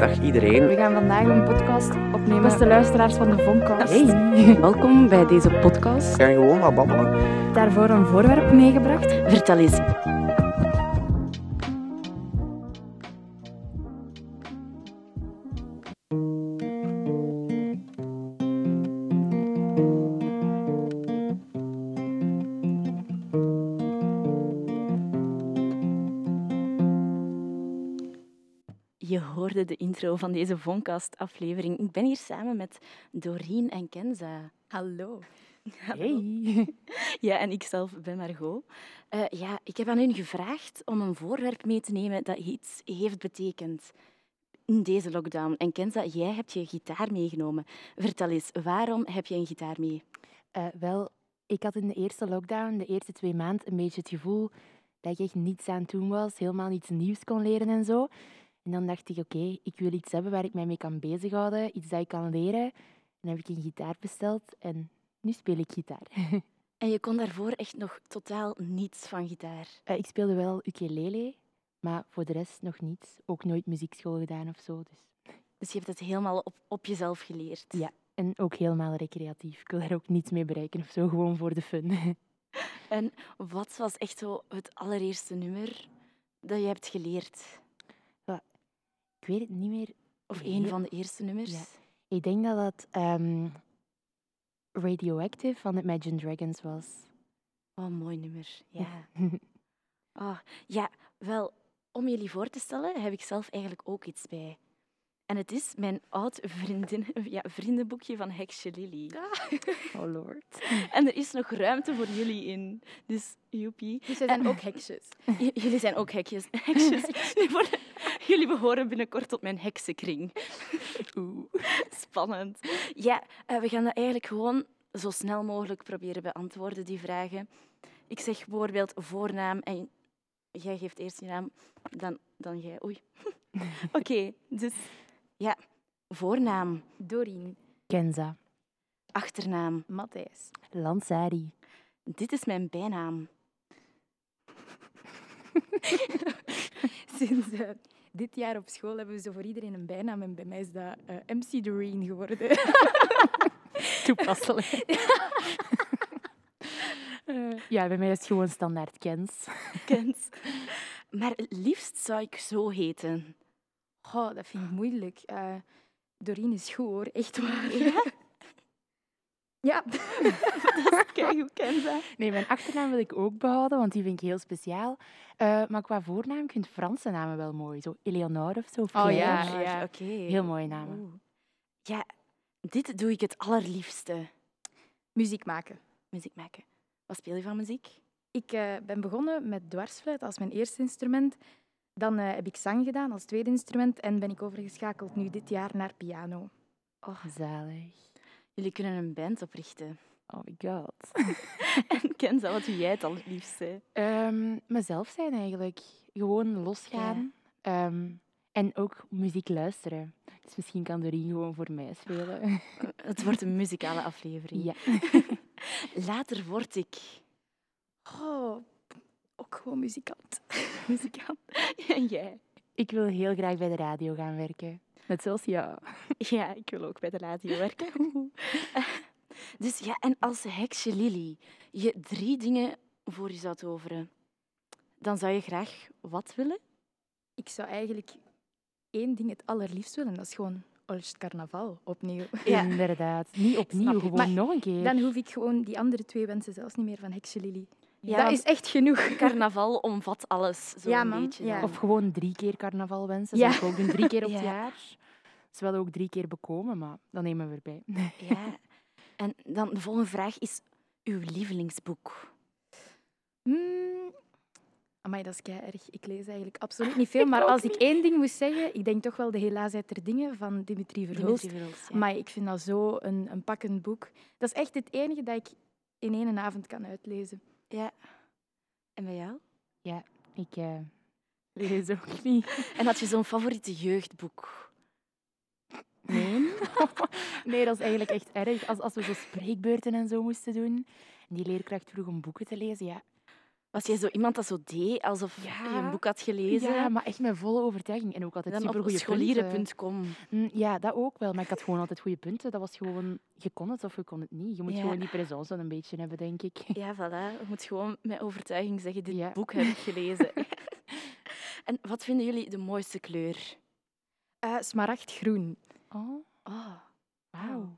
Dag iedereen. We gaan vandaag een podcast opnemen. Beste luisteraars van de Voncast. Hey, welkom bij deze podcast. We gaan gewoon wat babbelen. Daarvoor een voorwerp meegebracht. Vertel eens. Intro van deze Voncast-aflevering. Ik ben hier samen met Doreen en Kenza. Hallo. Hey. Ja, en ik zelf ben Margot. Eh, ja, ik heb aan hun gevraagd om een voorwerp mee te nemen dat iets heeft betekend in deze lockdown. En Kenza, jij hebt je gitaar meegenomen. Vertel eens, waarom heb je een gitaar mee? Eh, wel, ik had in de eerste lockdown, de eerste twee maanden, een beetje het gevoel dat ik echt niets aan het doen was, helemaal niets nieuws kon leren en zo. En dan dacht ik, oké, ik wil iets hebben waar ik mij mee kan bezighouden, iets dat ik kan leren. En dan heb ik een gitaar besteld en nu speel ik gitaar. En je kon daarvoor echt nog totaal niets van gitaar. Eh, ik speelde wel ukulele, maar voor de rest nog niets. Ook nooit muziekschool gedaan of zo. Dus. Dus je hebt het helemaal op, op jezelf geleerd. Ja, en ook helemaal recreatief. Ik wil daar ook niets mee bereiken of zo, gewoon voor de fun. En wat was echt zo het allereerste nummer dat je hebt geleerd? Ik weet het niet meer. Of een van de eerste nummers? Ja. Ik denk dat dat ehm, Radioactive van Imagine Dragons was. Oh, mooi nummer. Ja. Oh, ja, wel, om jullie voor te stellen heb ik zelf eigenlijk ook iets bij. En het is mijn oud vriendin, ja, vriendenboekje van Heksje Lily. oh lord. En er is nog ruimte voor jullie in. Dus joepie. Dus zij zijn ook heksjes. Jullie zijn ook hekjes. heksjes. Worden- Jullie behoren binnenkort tot mijn heksenkring. Oeh, spannend. Ja, eh, we gaan dat eigenlijk gewoon zo snel mogelijk proberen beantwoorden, die vragen. Ik zeg bijvoorbeeld voornaam en jij geeft eerst je naam, dan, dan jij. Oei. Oké, dus ja, voornaam, Doreen. Kenza. achternaam. Matthijs. Lansari. Dit is mijn bijnaam. Sinds eh, dit jaar op school hebben we zo voor iedereen een bijnaam. En bij mij is dat eh, MC Doreen geworden. Toepasselijk. Eh, ja, bij mij is het gewoon standaard Kens. Kent. Maar het liefst zou ik zo heten. Oh, dat vind ik moeilijk. Eh Doreen is goed hoor, echt waar. Ja? Ja. Kijk, hoe ken dat? Nee, mijn achternaam wil ik ook behouden, want die vind ik heel speciaal. Eh, maar qua voornaam, ik vind Franse namen wel mooi. Zo Eleonore of zo. of Oh, Claire. ja, ja. Oké. Heel mooie namen. Oeh. Ja, dit doe ik het allerliefste. Muziek maken. Muziek maken. Wat speel je van muziek? Ik eh, ben begonnen met dwarsfluit als mijn eerste instrument. Dan eh, heb ik zang gedaan als tweede instrument en ben ik overgeschakeld nu dit jaar naar piano. Oh, Zalig. Jullie kunnen een band oprichten. Oh my god. En Kenza, wat doe jij het allerliefste? Ehm, mezelf zijn eigenlijk. Gewoon losgaan. Ehm, en ook muziek luisteren. Dus misschien kan Doreen gewoon voor mij spelen. Het wordt een muzikale aflevering. ja. Later word ik Oh, ook gewoon muzikant. muzikant. En jij? Ik wil heel graag bij de radio gaan werken. Net zoals ja. Ja, ik wil ook bij de radio werken. Dus ja, en als heksje Lily je drie dingen voor je zou toveren, dan zou je graag wat willen? Ik zou eigenlijk één ding het allerliefst willen. Dat is gewoon Olst Carnaval opnieuw. Ja. Inderdaad. Niet opnieuw, gewoon Maar nog een keer. Dan hoef ik gewoon die andere twee wensen zelfs niet meer van Heksje Lily. Ja, dat is echt genoeg. Carnaval omvat alles, zo'n Ja, beetje. Ja. Of gewoon drie keer carnaval wensen. Ja. Ik ook doen, drie keer op het Ja. jaar. Ze willen ook drie keer bekomen, maar dan nemen we erbij. Ja. En dan de volgende vraag is uw lievelingsboek. Hmm. Amai, dat is kei erg. Ik lees eigenlijk absoluut niet veel. Maar als ik één ding moest zeggen, ik denk toch wel De Helaasheid der Dingen van Dimitri Verhulst. Dimitri Verhulst, ja. Maar ik vind dat zo een, een pakkend boek. Dat is echt het enige dat ik in één avond kan uitlezen. Ja. En bij jou? Ik eh, lees ook niet. En had je zo'n favoriete jeugdboek? Nee? Nee, dat is eigenlijk echt erg. Als, als we zo spreekbeurten en zo moesten doen, en die leerkracht vroeg om boeken te lezen, ja, Was jij zo iemand dat zo deed, alsof je een boek had gelezen? Ja, maar echt met volle overtuiging. En ook altijd dan op supergoeie punten. scholieren.com. Mm, Ja, dat ook wel. Maar ik had gewoon altijd goede punten. Dat was gewoon, je kon het of je kon het niet. Je moet Ja. gewoon die présence een beetje hebben, denk ik. Ja, voilà. Je moet gewoon met overtuiging zeggen, dit Ja. boek heb ik gelezen. en wat vinden jullie de mooiste kleur? Eh, smaragdgroen. Oh, Oh, wauw.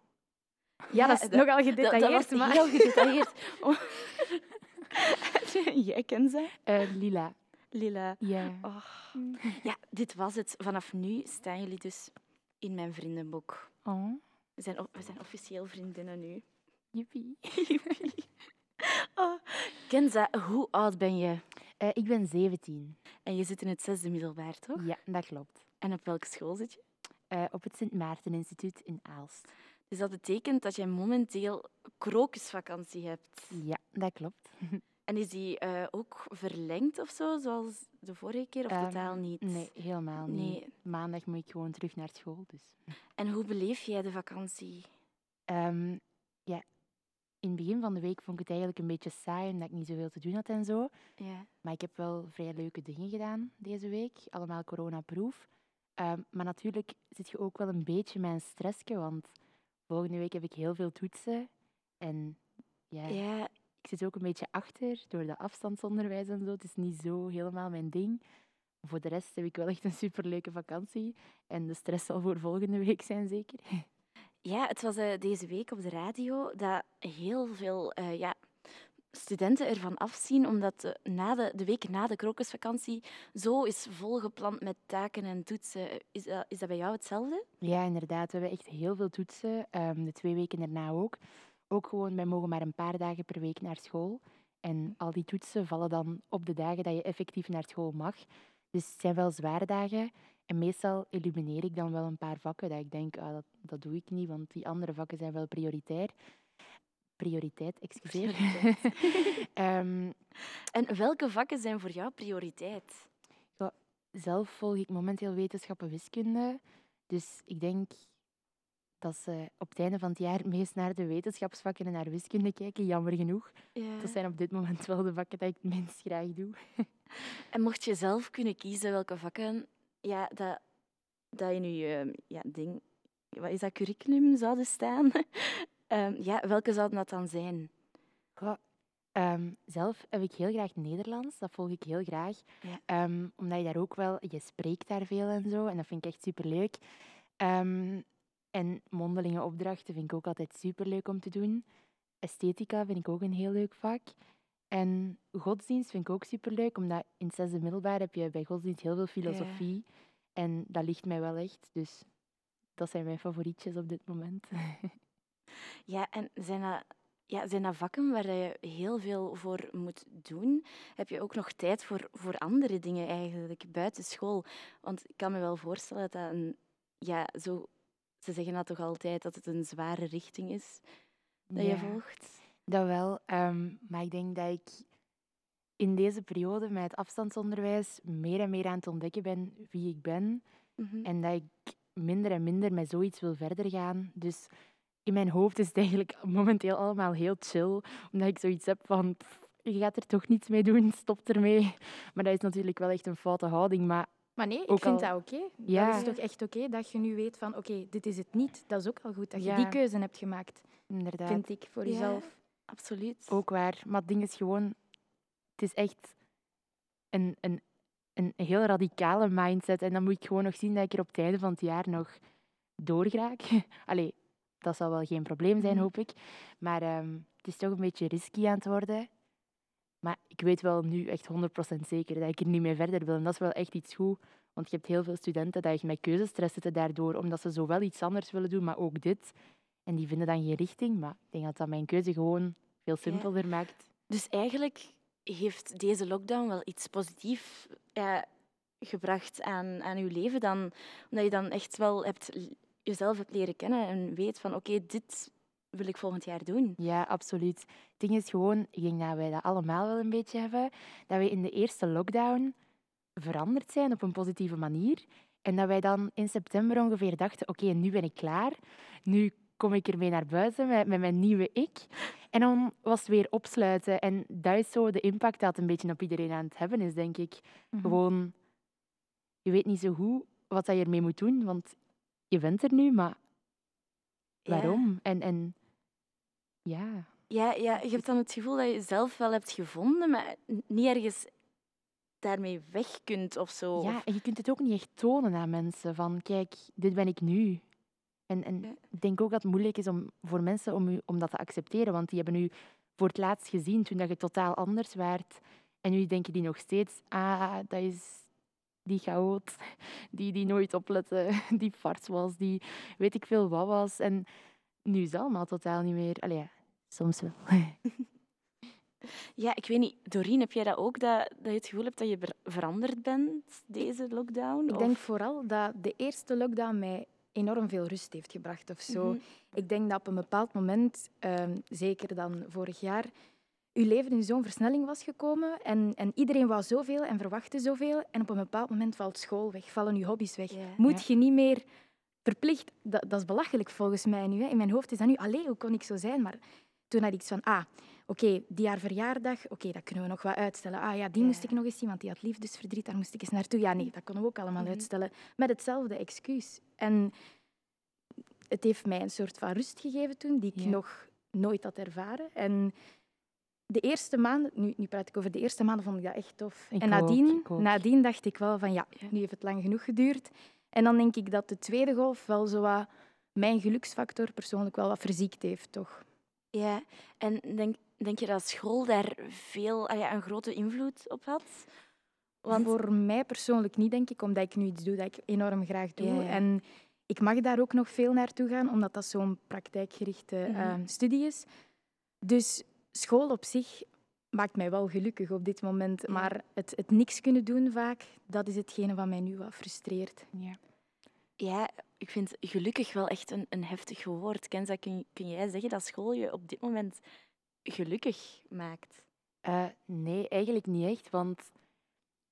Ja, dat is nogal dat, gedetailleerd, dat was maar... heel gedetailleerd. Jij kent ze? Eh, lila. Lila. Ja. Oh. Ja, dit was het. Vanaf nu staan jullie dus in mijn vriendenboek. Oh, We zijn, we zijn officieel vriendinnen nu. jippie. Oh. Kenza, hoe oud ben je? Eh, ik ben 17. En je zit in het zesde middelbaar, toch? Ja, dat klopt. En op welke school zit je? Eh, op het Sint Maarten Instituut in Aalst. Dus dat betekent dat jij momenteel krokusvakantie hebt. Ja, dat klopt. En is die eh, ook verlengd of zo, zoals de vorige keer, of Ehm, totaal niet? Nee, helemaal niet. Nee. Maandag moet ik gewoon terug naar school. Dus. En hoe beleef jij de vakantie? Ehm, ja, in het begin van de week vond ik het eigenlijk een beetje saai, omdat ik niet zoveel te doen had en zo. Ja. Maar ik heb wel vrij leuke dingen gedaan deze week. Allemaal coronaproof. Ehm maar natuurlijk zit je ook wel een beetje mijn stressje, want volgende week heb ik heel veel toetsen. En ja, ja, ik zit ook een beetje achter door dat afstandsonderwijs en zo. Het is niet zo helemaal mijn ding. Voor de rest heb ik wel echt een superleuke vakantie. En de stress zal voor volgende week zijn, zeker. Ja, het was eh, deze week op de radio dat heel veel eh, ja, studenten ervan afzien, omdat na de, de week na de krokusvakantie zo is volgepland met taken en toetsen. Is dat, is dat bij jou hetzelfde? Ja, inderdaad. We hebben echt heel veel toetsen. ehm, de twee weken daarna ook. Ook gewoon, wij mogen maar een paar dagen per week naar school. En al die toetsen vallen dan op de dagen dat je effectief naar school mag. Dus het zijn wel zware dagen. En meestal elimineer ik dan wel een paar vakken dat ik denk, ah, dat, dat doe ik niet, want die andere vakken zijn wel prioritair. Prioriteit, excuseer. Ehm, En welke vakken zijn voor jou prioriteit? zelf volg ik momenteel wetenschappen wiskunde. Dus ik denk dat ze op het einde van het jaar meest naar de wetenschapsvakken en naar wiskunde kijken, jammer genoeg. Dat zijn op dit moment wel de vakken dat ik het minst graag doe. En mocht je zelf kunnen kiezen welke vakken ja, dat, dat in je eh, ja, ding, wat is dat, curriculum zouden staan, Ehm, ja, welke zouden dat dan zijn? Goh, ehm, zelf heb ik heel graag Nederlands, dat volg ik heel graag. Ja. Ehm, omdat je daar ook wel, je spreekt daar veel en zo, en dat vind ik echt superleuk. En mondelinge opdrachten vind ik ook altijd superleuk om te doen. Esthetica vind ik ook een heel leuk vak. En godsdienst vind ik ook superleuk, omdat in het zesde middelbaar heb je bij godsdienst heel veel filosofie. En dat ligt mij wel echt, dus dat zijn mijn favorietjes op dit moment. Ja, en zijn dat, ja, zijn dat vakken waar je heel veel voor moet doen? Heb je ook nog tijd voor, voor andere dingen eigenlijk buiten school? Want ik kan me wel voorstellen dat dat een, ja, zo, ze zeggen dat toch altijd, dat het een zware richting is dat je Ja. volgt? Dat wel, ehm, maar ik denk dat ik in deze periode met het afstandsonderwijs meer en meer aan het ontdekken ben wie ik ben. Mhm. En dat ik minder en minder met zoiets wil verder gaan. Dus in mijn hoofd is het eigenlijk momenteel allemaal heel chill, omdat ik zoiets heb van, pff, je gaat er toch niets mee doen, stop ermee. Maar dat is natuurlijk wel echt een foute houding, maar Maar nee, ik Ook vind al- dat oké. Ja. Dat is toch echt oké dat je nu weet van oké, dit is het niet. Dat is ook al goed dat je Ja. die keuze hebt gemaakt, inderdaad, vind ik, voor Ja. jezelf. Absoluut. ook waar. Maar het ding is gewoon, het is echt een, een, een heel radicale mindset. En dan moet ik gewoon nog zien dat ik er op het einde van het jaar nog doorgraak. Allee, dat zal wel geen probleem zijn, Mhm. hoop ik. Maar ehm, het is toch een beetje risky aan het worden. Maar ik weet wel nu echt 100% zeker dat ik er niet mee verder wil. En dat is wel echt iets goed. Want je hebt heel veel studenten die echt met keuzestress zitten daardoor, omdat ze zowel iets anders willen doen, maar ook dit. En die vinden dan geen richting. Maar ik denk dat dat mijn keuze gewoon veel simpelder maakt. Dus eigenlijk heeft deze lockdown wel iets positiefs ja, gebracht aan, aan je leven dan, omdat je dan echt wel hebt, jezelf hebt leren kennen en weet van oké, dit wil ik volgend jaar doen. Ja, absoluut. Het ding is gewoon, ik denk dat wij dat allemaal wel een beetje hebben, dat wij in de eerste lockdown veranderd zijn op een positieve manier. En dat wij dan in september ongeveer dachten, oké, nu ben ik klaar. Nu kom ik ermee naar buiten met, met mijn nieuwe ik. En dan was het weer opsluiten. En dat is zo de impact dat het een beetje op iedereen aan het hebben is, denk ik. Mhm. Gewoon, je weet niet zo goed wat dat je ermee moet doen, want je bent er nu, maar Ja. waarom? En, en ja, Ja, ja, je hebt dan het gevoel dat je zelf wel hebt gevonden, maar niet ergens daarmee weg kunt of zo. ja, en je kunt het ook niet echt tonen aan mensen, van kijk, dit ben ik nu. En, en Ja. ik denk ook dat het moeilijk is om, voor mensen om, u, om dat te accepteren, want die hebben u voor het laatst gezien toen dat je totaal anders waart. En nu denken die nog steeds, ah, dat is die chaot, die, die nooit oplette, die farts was, die weet ik veel wat was. En nu is het allemaal totaal niet meer. Allee, ja, soms wel. Ja, ik weet niet. Doreen, heb jij dat ook, dat, dat je het gevoel hebt dat je ver- veranderd bent, deze lockdown? Ik Of- denk vooral dat de eerste lockdown mij enorm veel rust heeft gebracht of zo. Mhm. Ik denk dat op een bepaald moment, ehm, zeker dan vorig jaar, uw leven in zo'n versnelling was gekomen en, en iedereen wou zoveel en verwachtte zoveel. En op een bepaald moment valt school weg, vallen uw hobby's weg. Ja. Moet Ja. je niet meer verplicht... Dat, dat is belachelijk volgens mij nu. Hè. In mijn hoofd is dat nu, allee, hoe kon ik zo zijn? Maar toen had ik iets van, ah, oké, die jaar verjaardag, oké, dat kunnen we nog wat uitstellen. Ah ja, die Ja. moest ik nog eens zien, want die had liefdesverdriet, daar moest ik eens naartoe. Ja, nee, dat konden we ook allemaal Mhm. uitstellen. Met hetzelfde excuus. En het heeft mij een soort van rust gegeven toen, die ik Ja. nog nooit had ervaren. En de eerste maanden, nu, nu praat ik over de eerste maanden, vond ik dat echt tof. Ik en nadien, ook. nadien dacht ik wel van ja, nu heeft het lang genoeg geduurd. En dan denk ik dat de tweede golf wel zo wat mijn geluksfactor persoonlijk wel wat verziekt heeft, toch? Ja, en denk, denk je dat school daar veel, ah ja, een grote invloed op had? Want Voor mij persoonlijk niet, denk ik, omdat ik nu iets doe dat ik enorm graag doe. Ja, ja. En ik mag daar ook nog veel naartoe gaan, omdat dat zo'n praktijkgerichte Mhm. eh, studie is. Dus school op zich maakt mij wel gelukkig op dit moment. Ja. Maar het, het niks kunnen doen vaak, dat is hetgene wat mij nu wat frustreert. Ja. ja, ik vind gelukkig wel echt een, een heftig woord. Kenza, kun, kun jij zeggen dat school je op dit moment gelukkig maakt? Eh, nee, eigenlijk niet echt. Want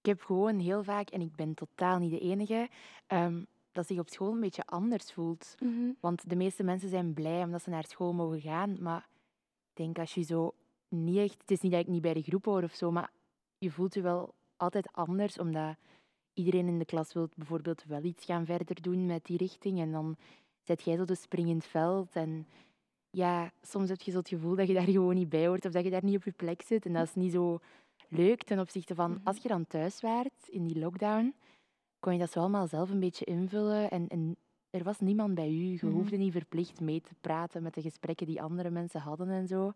ik heb gewoon heel vaak, en ik ben totaal niet de enige, ehm, dat zich op school een beetje anders voelt. Want de meeste mensen zijn blij omdat ze naar school mogen gaan. Maar denk als je zo niet echt... Het is niet dat ik niet bij de groep hoor of zo, maar je voelt je wel altijd anders. Omdat iedereen in de klas wil bijvoorbeeld wel iets gaan verder doen met die richting. En dan zet jij zo de spring in het veld. En ja, soms heb je zo het gevoel dat je daar gewoon niet bij hoort of dat je daar niet op je plek zit. En dat is niet zo leuk ten opzichte van Mhm. als je dan thuis waart in die lockdown, kon je dat zo allemaal zelf een beetje invullen. En, en er was niemand bij u. Je Mhm. hoefde niet verplicht mee te praten met de gesprekken die andere mensen hadden en zo.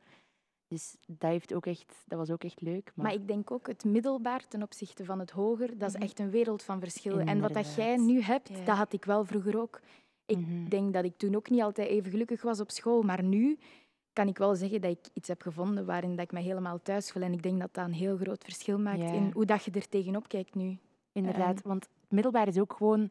Dus dat, heeft ook echt, dat was ook echt leuk. Maar, Maar ik denk ook het middelbaar ten opzichte van het hoger, dat is Mhm. echt een wereld van verschil. En wat dat jij nu hebt, Ja. dat had ik wel vroeger ook. Ik Mhm. denk dat ik toen ook niet altijd even gelukkig was op school, maar nu kan ik wel zeggen dat ik iets heb gevonden waarin dat ik me helemaal thuis voel. En ik denk dat dat een heel groot verschil maakt Ja. in hoe dat je er tegenop kijkt nu. Inderdaad, Ehm. want het middelbaar is ook gewoon...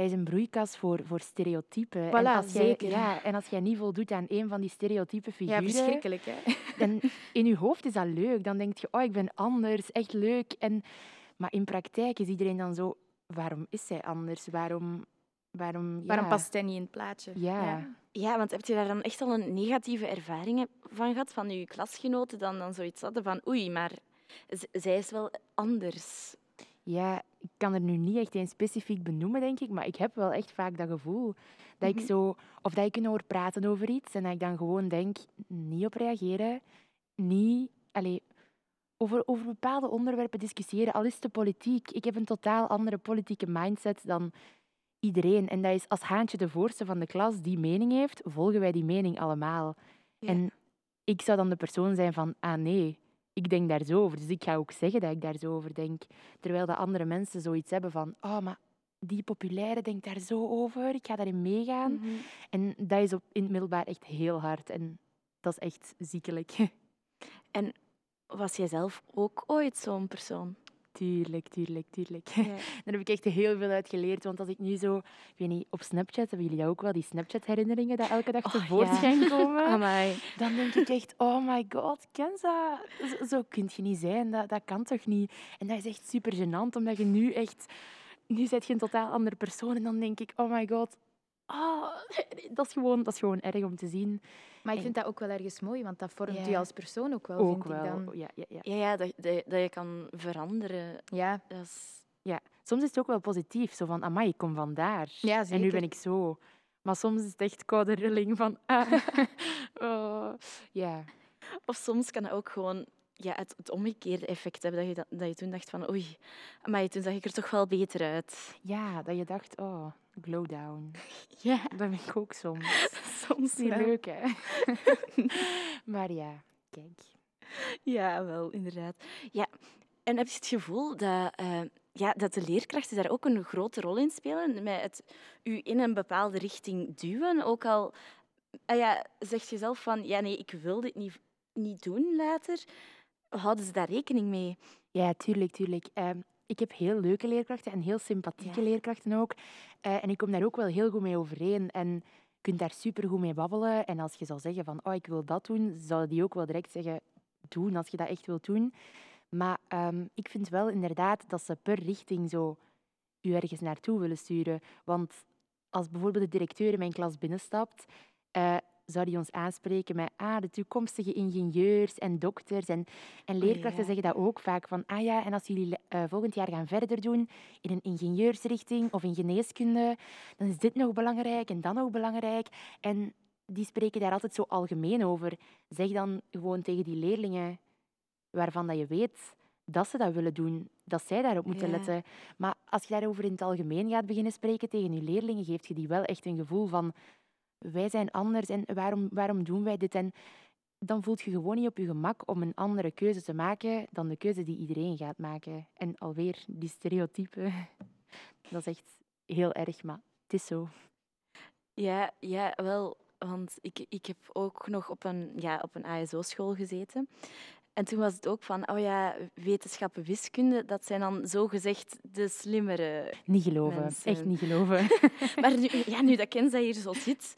Dat is een broeikas voor, voor stereotypen. en, als jij, zeker. ja, en als jij niet voldoet aan een van die stereotype Ja, figuren... verschrikkelijk, hè? En in je hoofd is dat leuk. Dan denk je, oh, ik ben anders, echt leuk. En, maar in praktijk is iedereen dan zo, waarom is zij anders? Waarom, waarom, Waarom ja. past hij niet in het plaatje? Ja. Ja, want heb je daar dan echt al een negatieve ervaringen van gehad, van je klasgenoten, dan, dan zoiets hadden van oei, maar zij is wel anders. Ja, ik kan er nu niet echt een specifiek benoemen, denk ik, maar ik heb wel echt vaak dat gevoel. Dat ik Mhm. zo, of dat ik hoor praten over iets en dat ik dan gewoon denk, niet op reageren, niet, allee, over, over bepaalde onderwerpen discussiëren, al is de politiek. Ik heb een totaal andere politieke mindset dan iedereen. En dat is als Haantje de voorste van de klas die mening heeft, volgen wij die mening allemaal. Ja. En ik zou dan de persoon zijn van, ah nee, ik denk daar zo over. Dus ik ga ook zeggen dat ik daar zo over denk. Terwijl de andere mensen zoiets hebben van, oh, maar die populaire denkt daar zo over, ik ga daarin meegaan. Mhm. En dat is op, in het middelbaar echt heel hard. En dat is echt ziekelijk. Was jij zelf ook ooit zo'n persoon? Tuurlijk, tuurlijk, tuurlijk. Ja. Daar heb ik echt heel veel uit geleerd. Want als ik nu zo, ik weet niet, op Snapchat, hebben jullie ook wel, die Snapchat-herinneringen dat elke dag Oh, ja. tevoorschijn komen? Amai. Dan denk ik echt, oh my god, Kenza, zo, zo kun je niet zijn. Dat, dat kan toch niet? En dat is echt super gênant, omdat je nu echt... Nu zet je een totaal andere persoon. En dan denk ik, oh my god, ah, dat, is gewoon, dat is gewoon erg om te zien. Maar ik En- vind dat ook wel ergens mooi, want dat vormt Ja. u als persoon ook wel, Ook vind wel. ik dan. Ja, ja, ja. Ja, ja dat, dat, dat je kan veranderen. Ja, Dat is... ja. Soms is het ook wel positief. Zo van, amai, ik kom vandaar. Ja, En nu ben ik zo. Maar soms is het echt koude rilling van... Ah, oh, ja. Of soms kan het ook gewoon ja, het, het omgekeerde effect hebben. Dat je, dat, dat je toen dacht van, oei, maar toen zag ik er toch wel beter uit. ja, dat je dacht, oh, glow down. Ja, Dat ben ik ook soms. soms Niet wel. leuk, hè? maar ja, kijk. Ja, wel, inderdaad. Ja. En heb je het gevoel dat, eh, ja, dat de leerkrachten daar ook een grote rol in spelen? Met het u in een bepaalde richting duwen? Ook al ah ja, zeg je zelf van, ja nee, ik wil dit niet, niet doen later. Houden ze daar rekening mee? Ja, tuurlijk, tuurlijk. Ehm, ik heb heel leuke leerkrachten en heel sympathieke Ja. leerkrachten ook. Eh, en ik kom daar ook wel heel goed mee overeen. En je kunt daar super goed mee babbelen. En als je zou zeggen van, oh, ik wil dat doen, zouden die ook wel direct zeggen, doen, als je dat echt wilt doen. Maar ehm, ik vind wel inderdaad dat ze per richting zo u ergens naartoe willen sturen. Want als bijvoorbeeld de directeur in mijn klas binnenstapt, eh, zou die ons aanspreken met ah, de toekomstige ingenieurs en dokters. En, en leerkrachten ja. zeggen dat ook vaak van ah ja, en als jullie eh, volgend jaar gaan verder doen in een ingenieursrichting of in geneeskunde, dan is dit nog belangrijk en dat nog belangrijk. En die spreken daar altijd zo algemeen over. Zeg dan gewoon tegen die leerlingen waarvan dat je weet dat ze dat willen doen, dat zij daarop moeten Ja. letten. Maar als je daarover in het algemeen gaat beginnen spreken tegen je leerlingen, geeft je die wel echt een gevoel van wij zijn anders en waarom, waarom doen wij dit? En dan voelt je gewoon niet op je gemak om een andere keuze te maken dan de keuze die iedereen gaat maken. En alweer die stereotypen, dat is echt heel erg, maar het is zo. Ja, ja wel. Want ik, ik heb ook nog op een, ja, op een ASO-school gezeten. En toen was het ook van, oh ja, wetenschappen, wiskunde, dat zijn dan zogezegd de slimmere. Niet geloven, Mensen. echt niet geloven. Maar nu, ja, nu dat Kenza hier zo zit,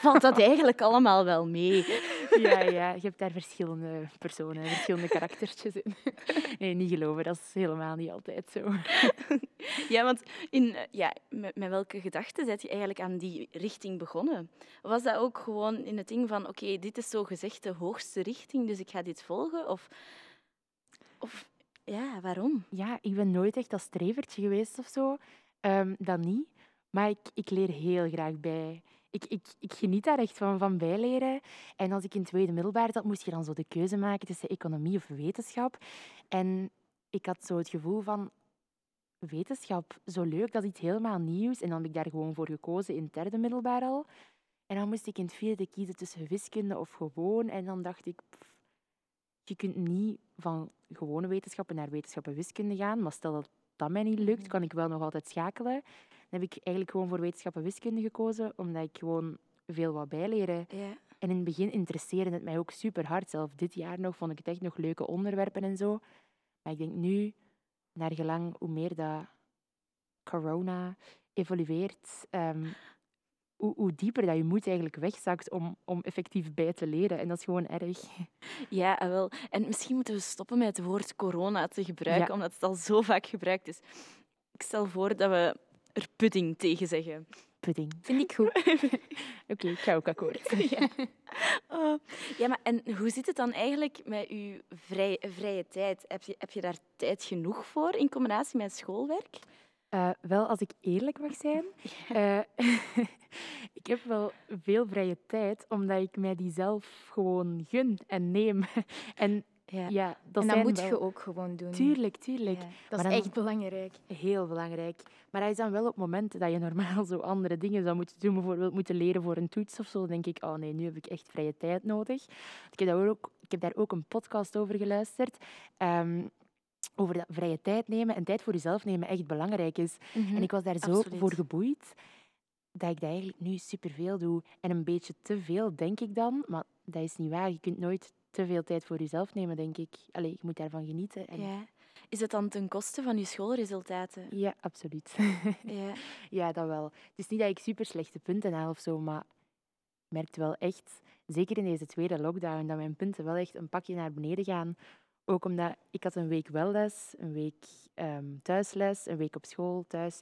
valt dat eigenlijk allemaal wel mee. Ja, ja, je hebt daar verschillende personen, verschillende karaktertjes in. Nee, niet geloven, dat is helemaal niet altijd zo. Ja, want in, eh, ja, met, met welke gedachten zet je eigenlijk aan die richting begonnen? Was dat ook gewoon in het ding van, oké, dit is zo gezegd de hoogste richting, dus ik ga dit volgen? Of, of ja, waarom? Ja, ik ben nooit echt dat strevertje geweest of zo. Ehm, dat niet. Maar ik, ik leer heel graag bij. Ik, ik, geniet daar echt van, van bijleren. En als ik in tweede middelbaar zat, moest je dan zo de keuze maken tussen economie of wetenschap. En ik had zo het gevoel van wetenschap, zo leuk, dat is iets helemaal nieuws. En dan heb ik daar gewoon voor gekozen in derde middelbaar al. En dan moest ik in het vierde kiezen tussen wiskunde of gewoon. En dan dacht ik, je kunt niet van gewone wetenschappen naar wetenschap en wiskunde gaan. Maar stel dat dat mij niet lukt, kan ik wel nog altijd schakelen. Dan heb ik eigenlijk gewoon voor wetenschap en wiskunde gekozen, omdat ik gewoon veel wou bijleren. Ja. En in het begin interesseerde het mij ook super hard. Zelf dit jaar nog vond ik het echt nog leuke onderwerpen en zo. Maar ik denk nu, naar gelang hoe meer dat corona evolueert, ehm, hoe, hoe dieper dat je moed eigenlijk wegzakt om, om effectief bij te leren. En dat is gewoon erg. Ja, ah, wel. En misschien moeten we stoppen met het woord corona te gebruiken, Ja. omdat het al zo vaak gebruikt is. Ik stel voor dat we er pudding tegen zeggen. Pudding. Vind ik goed. Oké, ik ga ook akkoord. Ja. Oh. ja, maar en hoe zit het dan eigenlijk met uw vrij, vrije tijd? Heb je, heb je daar tijd genoeg voor in combinatie met schoolwerk? Eh, wel, als ik eerlijk mag zijn, eh, ik heb wel veel vrije tijd, omdat ik mij die zelf gewoon gun en neem. en Ja. ja, dat en dat moet wel... je ook gewoon doen. Tuurlijk, tuurlijk. Ja. Dat is Maar echt belangrijk. Heel belangrijk. Maar dat is dan wel op momenten dat je normaal zo andere dingen zou moeten doen. Bijvoorbeeld moeten leren voor een toets of zo. Dan denk ik, oh nee, nu heb ik echt vrije tijd nodig. Ik heb daar ook, ik heb daar ook een podcast over geluisterd. ehm, over dat vrije tijd nemen en tijd voor jezelf nemen echt belangrijk is. En ik was daar zo absoluut. voor geboeid dat ik dat eigenlijk nu superveel doe. En een beetje te veel, denk ik dan. Maar dat is niet waar. Je kunt nooit te veel tijd voor jezelf nemen, denk ik. Allee, je moet daarvan genieten. En... Ja. Is het dan ten koste van je schoolresultaten? ja, absoluut. Ja. Ja, dat wel. Het is niet dat ik super slechte punten haal of zo, maar ik merkte wel echt, zeker in deze tweede lockdown, dat mijn punten wel echt een pakje naar beneden gaan. Ook omdat ik had een week wel les, een week ehm, thuisles, een week op school, thuis,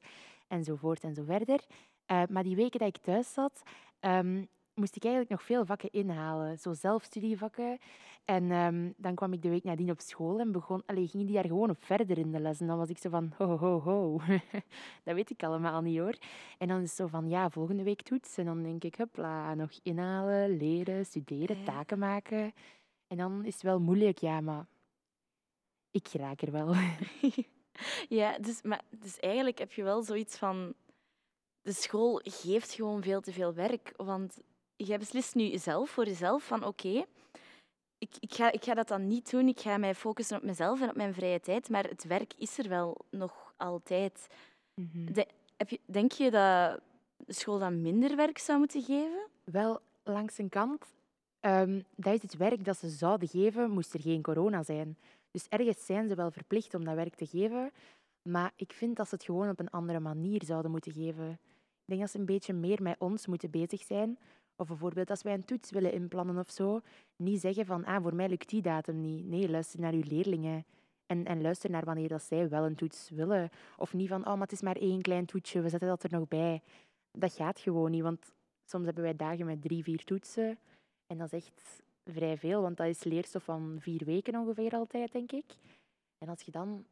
enzovoort en zo verder. Eh, maar die weken dat ik thuis zat, ehm, moest ik eigenlijk nog veel vakken inhalen. Zo zelfstudievakken. En ehm, dan kwam ik de week nadien op school en begon, allee, ging die daar gewoon op verder in de les. En dan was ik zo van, ho, ho, ho. dat weet ik allemaal niet hoor. En dan is het zo van, ja, volgende week toets. En dan denk ik, hupla, nog inhalen, leren, studeren, taken maken. En dan is het wel moeilijk, ja, maar ik raak er wel. ja, dus, maar, dus eigenlijk heb je wel zoiets van... De school geeft gewoon veel te veel werk. Want jij beslist nu zelf voor jezelf van oké, ik, ik, ga, ik ga dat dan niet doen. Ik ga mij focussen op mezelf en op mijn vrije tijd. Maar het werk is er wel nog altijd. Mhm. De, heb je, denk je dat de school dan minder werk zou moeten geven? Wel, langs een kant, ehm, dat is het werk dat ze zouden geven, moest er geen corona zijn. Dus ergens zijn ze wel verplicht om dat werk te geven, maar ik vind dat ze het gewoon op een andere manier zouden moeten geven. Ik denk dat ze een beetje meer met ons moeten bezig zijn. Of bijvoorbeeld als wij een toets willen inplannen of zo, niet zeggen van, ah, voor mij lukt die datum niet. Nee, luister naar uw leerlingen. En, en luister naar wanneer dat zij wel een toets willen. Of niet van, oh, maar het is maar één klein toetsje, we zetten dat er nog bij. Dat gaat gewoon niet, want soms hebben wij dagen met drie, vier toetsen. En dat is echt vrij veel, want dat is leerstof van vier weken ongeveer altijd, denk ik. En als je dan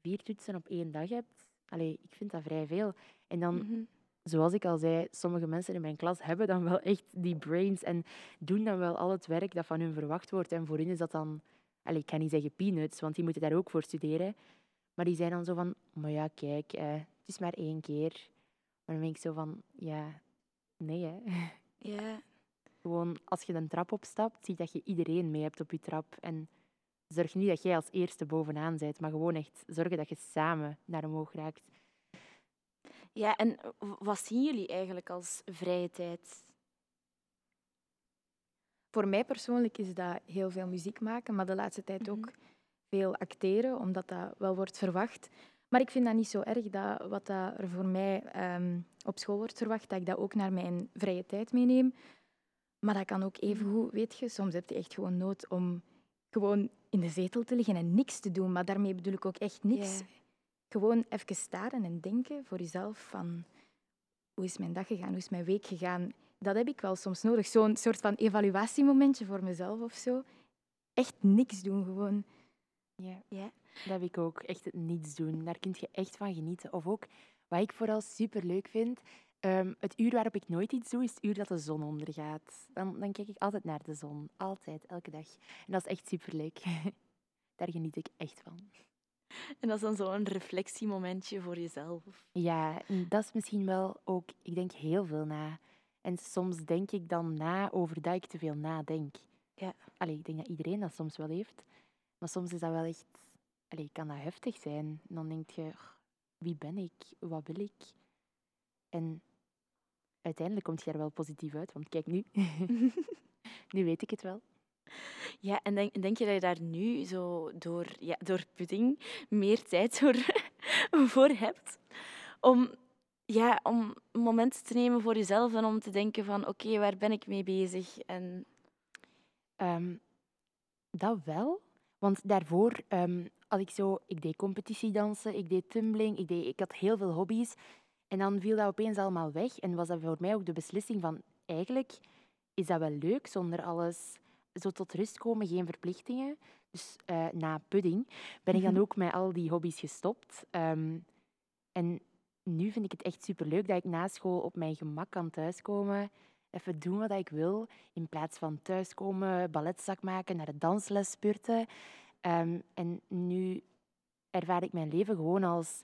vier toetsen op één dag hebt, allee, ik vind dat vrij veel. En dan, Mhm. zoals ik al zei, sommige mensen in mijn klas hebben dan wel echt die brains en doen dan wel al het werk dat van hun verwacht wordt. En voor hen is dat dan, allee, ik kan niet zeggen peanuts, want die moeten daar ook voor studeren. Maar die zijn dan zo van, maar ja, kijk, eh, het is maar één keer. Maar dan ben ik zo van, ja, nee hè. Ja. Gewoon als je een trap opstapt, zie dat je iedereen mee hebt op je trap. En zorg niet dat jij als eerste bovenaan bent, maar gewoon echt zorgen dat je samen naar omhoog raakt. ja, en wat zien jullie eigenlijk als vrije tijd? Voor mij persoonlijk is dat heel veel muziek maken, maar de laatste tijd ook veel acteren, omdat dat wel wordt verwacht. Maar ik vind dat niet zo erg dat wat dat er voor mij ehm, op school wordt verwacht, dat ik dat ook naar mijn vrije tijd meeneem. Maar dat kan ook even goed, weet je, soms heb je echt gewoon nood om gewoon in de zetel te liggen en niks te doen. Maar daarmee bedoel ik ook echt niks. Gewoon even staren en denken voor jezelf van hoe is mijn dag gegaan, hoe is mijn week gegaan. Dat heb ik wel soms nodig. Zo'n soort van evaluatiemomentje voor mezelf of zo. Echt niks doen gewoon. Ja. Ja. Dat heb ik ook. Echt het niets doen. Daar kun je echt van genieten. Of ook, wat ik vooral super leuk vind, ehm, het uur waarop ik nooit iets doe, is het uur dat de zon ondergaat. Dan, dan kijk ik altijd naar de zon. Altijd, elke dag. En dat is echt super leuk. Daar geniet ik echt van. En dat is dan zo'n reflectiemomentje voor jezelf. Ja, dat is misschien wel ook, ik denk heel veel na. En soms denk ik dan na over dat ik te veel nadenk. Ja. Allee, ik denk dat iedereen dat soms wel heeft. Maar soms is dat wel echt, allee, kan dat heftig zijn. En dan denk je, "Ugh, wie ben ik? Wat wil ik? En uiteindelijk komt je er wel positief uit, want kijk nu. nu weet ik het wel. Ja, en denk, denk je dat je daar nu zo door, ja, door pudding meer tijd voor, voor hebt? Om, ja, om momenten te nemen voor jezelf en om te denken van oké, waar ben ik mee bezig? En Ehm, dat wel. Want daarvoor ehm, had ik zo... Ik deed competitiedansen, ik deed tumbling, ik, deed, ik had heel veel hobby's. En dan viel dat opeens allemaal weg. En was dat voor mij ook de beslissing van... Eigenlijk is dat wel leuk, zonder alles... Zo tot rust komen, geen verplichtingen. Dus eh, na pudding ben ik dan Mhm. ook met al die hobby's gestopt. Ehm, en nu vind ik het echt superleuk dat ik na school op mijn gemak kan thuiskomen. Even doen wat ik wil. In plaats van thuiskomen, balletzak maken, naar de dansles spurten. Ehm, en nu ervaar ik mijn leven gewoon als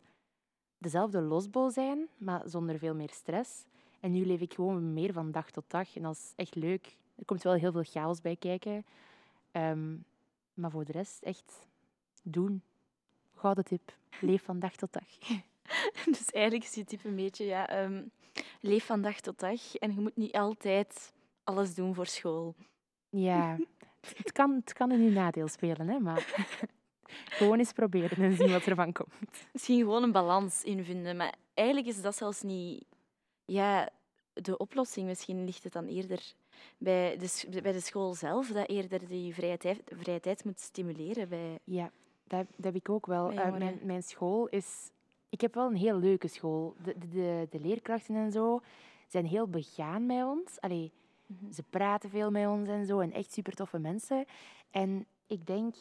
dezelfde losbol zijn, maar zonder veel meer stress. En nu leef ik gewoon meer van dag tot dag. En dat is echt leuk. Er komt wel heel veel chaos bij kijken. Ehm, maar voor de rest, echt doen. Gouden tip. Leef van dag tot dag. dus eigenlijk is je tip een beetje, ja, ehm, leef van dag tot dag en je moet niet altijd alles doen voor school. Ja, het kan, het kan in uw nadeel spelen, hè, maar gewoon eens proberen en zien wat er van komt. Misschien gewoon een balans in vinden, maar eigenlijk is dat zelfs niet ja, de oplossing. Misschien ligt het dan eerder bij de, bij de school zelf, dat eerder die vrije tijd, vrije tijd moet stimuleren bij Ja, dat, dat heb ik ook wel. Bij Eh, mijn, mijn school is ik heb wel een heel leuke school. De, de, de, de leerkrachten en zo zijn heel begaan met ons. Allee, Mhm. Ze praten veel met ons en zo. En echt super toffe mensen. En ik denk,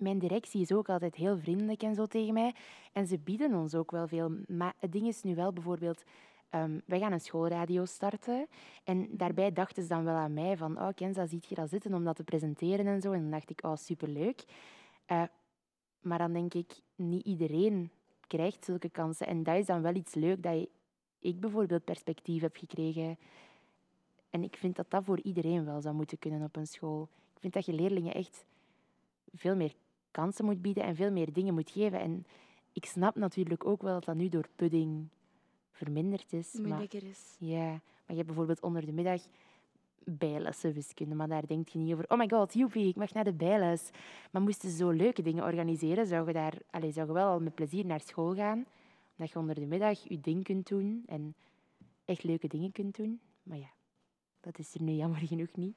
mijn directie is ook altijd heel vriendelijk en zo tegen mij. En ze bieden ons ook wel veel. Maar het ding is nu wel bijvoorbeeld... ehm, wij gaan een schoolradio starten. En daarbij dachten ze dan wel aan mij van... Oh, Kenza, ziet je dat zitten om dat te presenteren en zo? En dan dacht ik, oh, superleuk. Eh, maar dan denk ik, niet iedereen krijgt zulke kansen. En dat is dan wel iets leuk dat ik bijvoorbeeld perspectief heb gekregen. En ik vind dat dat voor iedereen wel zou moeten kunnen op een school. Ik vind dat je leerlingen echt veel meer kansen moet bieden en veel meer dingen moet geven. En ik snap natuurlijk ook wel dat dat nu door pudding verminderd is. Maar, is. ja, maar je hebt bijvoorbeeld onder de middag bijlessen wiskunde, maar daar denk je niet over. Oh my god, joepie, ik mag naar de bijles. Maar moesten ze zo leuke dingen organiseren, zou je, daar, allez, zou je wel al met plezier naar school gaan. Omdat je onder de middag je ding kunt doen en echt leuke dingen kunt doen. Maar ja, dat is er nu jammer genoeg niet.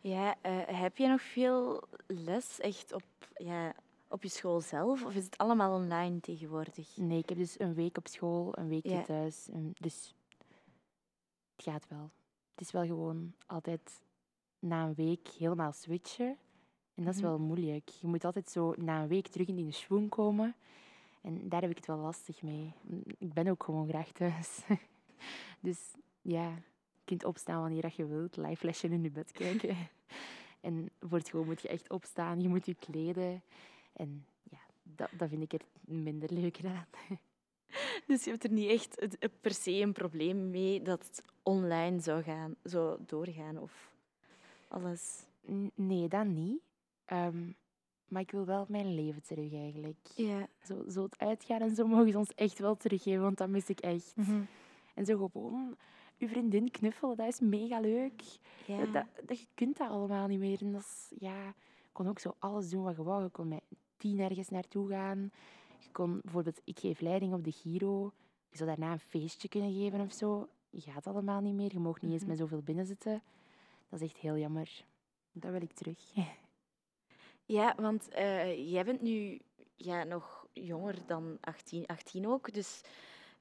Ja, eh, heb je nog veel les echt op, ja, op je school zelf? Of is het allemaal online tegenwoordig? Nee, ik heb dus een week op school, een weekje Ja. thuis. Dus het gaat wel. Het is wel gewoon altijd na een week helemaal switchen. En dat is Mhm. wel moeilijk. Je moet altijd zo na een week terug in die schwung komen. En daar heb ik het wel lastig mee. Ik ben ook gewoon graag thuis. dus ja, kunt opstaan wanneer dat je wilt. Live flesje in je bed kijken. en voor het school moet je echt opstaan. Je moet je kleden. En ja, dat, dat vind ik er minder leuk aan. Dus je hebt er niet echt per se een probleem mee dat het online zou, gaan, zou doorgaan of alles. Nee, dat niet. Ehm, maar ik wil wel mijn leven terug eigenlijk. Ja. Zo, zo het uitgaan en zo mogen ze ons echt wel teruggeven, want dat mis ik echt. Mhm. En zo gewoon uw vriendin knuffelen, dat is mega leuk. ja. Dat, dat, je kunt dat allemaal niet meer. En dat is, ja, je kon ook zo alles doen wat je wou. Je kon met tien ergens naartoe gaan. Je kon bijvoorbeeld, ik geef leiding op de Giro. Je zou daarna een feestje kunnen geven of zo. Je gaat allemaal niet meer. Je mag niet eens Mhm. met zoveel binnen zitten. Dat is echt heel jammer. Dat wil ik terug. Ja, want eh, jij bent nu ja, nog jonger dan 18, 18 ook. Dus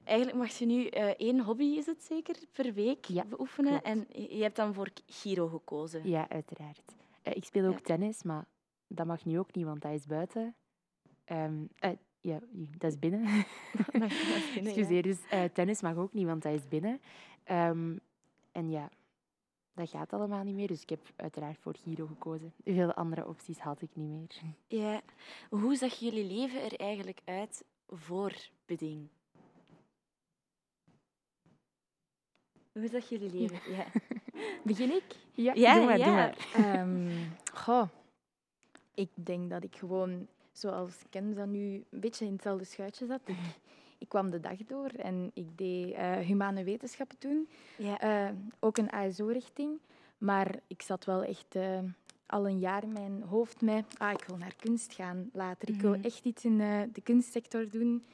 eigenlijk mag je nu eh, één hobby, is het zeker, per week Ja, beoefenen. klopt. En je hebt dan voor Giro gekozen. Ja, uiteraard. Eh, ik speel ook Ja. tennis, maar dat mag nu ook niet, want dat is buiten. Ehm, eh, ja, dat is binnen. Dat. Excuseer, dus tennis mag ook niet, want dat is binnen. Ehm, en ja, dat gaat allemaal niet meer, dus ik heb uiteraard voor Giro gekozen. Veel andere opties had ik niet meer. Ja. Hoe zag jullie leven er eigenlijk uit voor beding? Hoe zag jullie leven? Ja. Begin ik? Ja, Ja, doe maar, ja. doe maar. Ehm, goh, ik denk dat ik gewoon, zoals Kenza nu, een beetje in hetzelfde schuitje zat. Ik, ik kwam de dag door en ik deed eh, humane wetenschappen toen. Ja. Eh, ook een ASO-richting. Maar ik zat wel echt eh, al een jaar in mijn hoofd met... Ah, ik wil naar kunst gaan later. Ik wil Mhm. echt iets in eh, de kunstsector doen.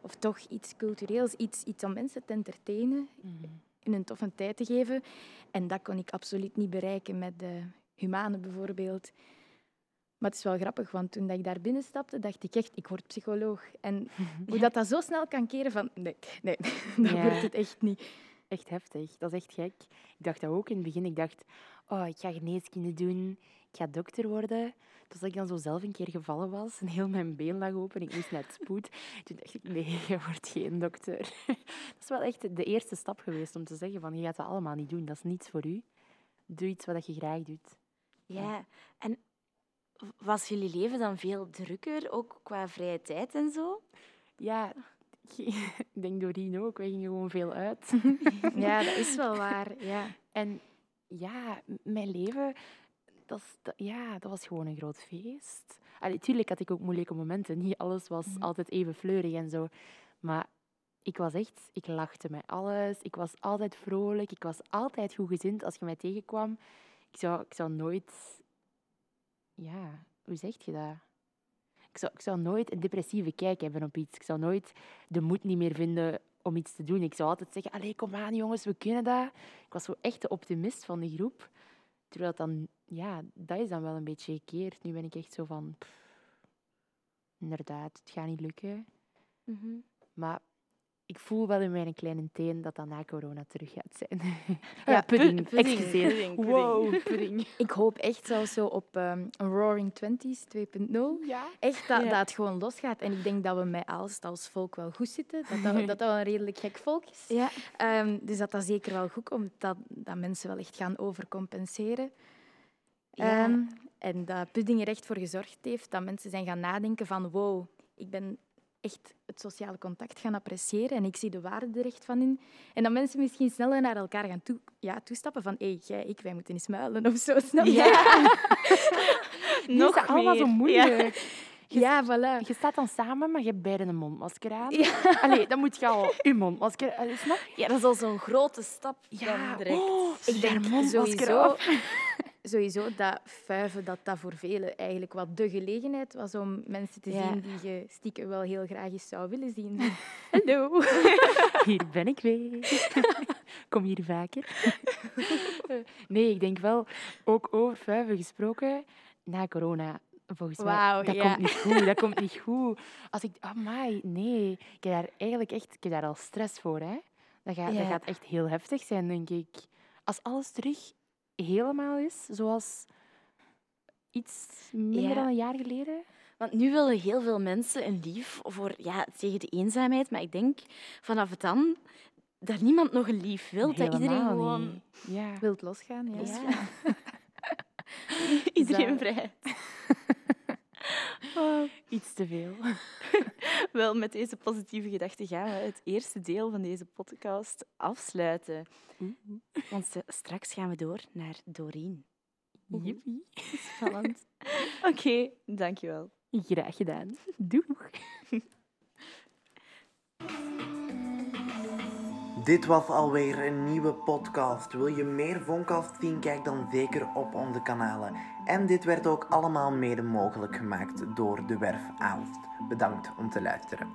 Of toch iets cultureels, iets, iets om mensen te entertainen Mhm. In een toffe tijd te geven. En dat kon ik absoluut niet bereiken met de humane bijvoorbeeld. Maar het is wel grappig, want toen dat ik daar binnen stapte, dacht ik echt, ik word psycholoog. En hoe dat, dat zo snel kan keren van, nee, nee, dat Ja. wordt het echt niet. Echt heftig, dat is echt gek. Ik dacht dat ook in het begin. Ik dacht, oh, ik ga geneeskunde doen, ik ga dokter worden. Toen ik dan zo zelf een keer gevallen was en heel mijn been lag open en ik moest naar het spoed. Toen dacht ik, nee, je wordt geen dokter. Dat is wel echt de eerste stap geweest om te zeggen van, je gaat dat allemaal niet doen, dat is niets voor u. Doe iets wat je graag doet. ja. En was jullie leven dan veel drukker, ook qua vrije tijd en zo? Ja, ik denk Doreen ook, wij gingen gewoon veel uit. Ja, dat is wel waar. Ja. En ja, mijn leven, dat, dat- ja, dat was gewoon een groot feest. Allee, tuurlijk had ik ook moeilijke momenten. Niet alles was Mhm. altijd even fleurig en zo. Maar ik was echt, ik lachte met alles. Ik was altijd vrolijk. Ik was altijd goed gezind als je mij tegenkwam. Ik zou, ik zou nooit, ja, hoe zeg je dat? Ik zou, ik zou nooit een depressieve kijk hebben op iets. Ik zou nooit de moed niet meer vinden om iets te doen. Ik zou altijd zeggen, allee, kom aan jongens, we kunnen dat. Ik was zo echt de optimist van de groep. Terwijl het dan, ja, dat is dan wel een beetje gekeerd. Nu ben ik echt zo van, pff, inderdaad, het gaat niet lukken. Mhm. Maar ik voel wel in mijn kleine teen dat dat na corona terug gaat zijn. Ja, ja, pudding. pu- pudding, Excuseer. pudding, pudding. Wow, pudding. Ik hoop echt zelfs zo op ehm, een Roaring Twenties 2.0. Ja. Echt dat, Ja. dat het gewoon losgaat. En ik denk dat we met Aalst als volk wel goed zitten. Dat dat, dat, dat wel een redelijk gek volk is. Ja. Ehm, dus dat dat zeker wel goed komt. Dat, dat mensen wel echt gaan overcompenseren. Ja. Ehm, en dat Pudding er echt voor gezorgd heeft dat mensen zijn gaan nadenken van wow, ik ben echt het sociale contact gaan appreciëren en ik zie de waarde er echt van in. En dat mensen misschien sneller naar elkaar gaan toe, ja, toestappen van hé, jij, ik, wij moeten eens muilen of zo. Snap je? Ja. Nog is dat allemaal zo meer. moeilijk. Ja, voilà. Je staat dan samen, maar je hebt beiden een mondmasker aan. Ja. Allee, dan moet je al je mondmasker... Allee, snap je? Ja, dat is al zo'n grote stap Ja, dan direct. oh, Ik denk mondmasker sowieso. Sowieso dat vuiven, dat dat voor velen eigenlijk wat de gelegenheid was om mensen te Ja. zien die je stiekem wel heel graag eens zou willen zien. Hallo. Hier ben ik weer. Kom hier vaker. Nee, ik denk wel, ook over vuiven gesproken, na corona, volgens mij, dat ja. komt niet goed, dat komt niet goed. Als ik, amai, nee, ik heb daar eigenlijk echt, ik heb daar al stress voor, hè. Dat gaat, dat gaat echt heel heftig zijn, denk ik. Als alles terug helemaal is, zoals iets minder Ja. dan een jaar geleden. Want nu willen heel veel mensen een lief voor, ja, tegen de eenzaamheid. Maar ik denk vanaf dan dat niemand nog een lief wil. Dat iedereen gewoon... Ja. Wilt losgaan, ja. Ja. iedereen vrij. Oh. Iets te veel. Wel, met deze positieve gedachte gaan we het eerste deel van deze podcast afsluiten. Want st- straks gaan we door naar Doreen. Jippie. Spannend. Oké, dankjewel. Graag gedaan. Doeg. Dit was alweer een nieuwe podcast. Wil je meer Voncast zien? Kijk dan zeker op onze kanalen. En dit werd ook allemaal mede mogelijk gemaakt door de Werf Aalst. Bedankt om te luisteren.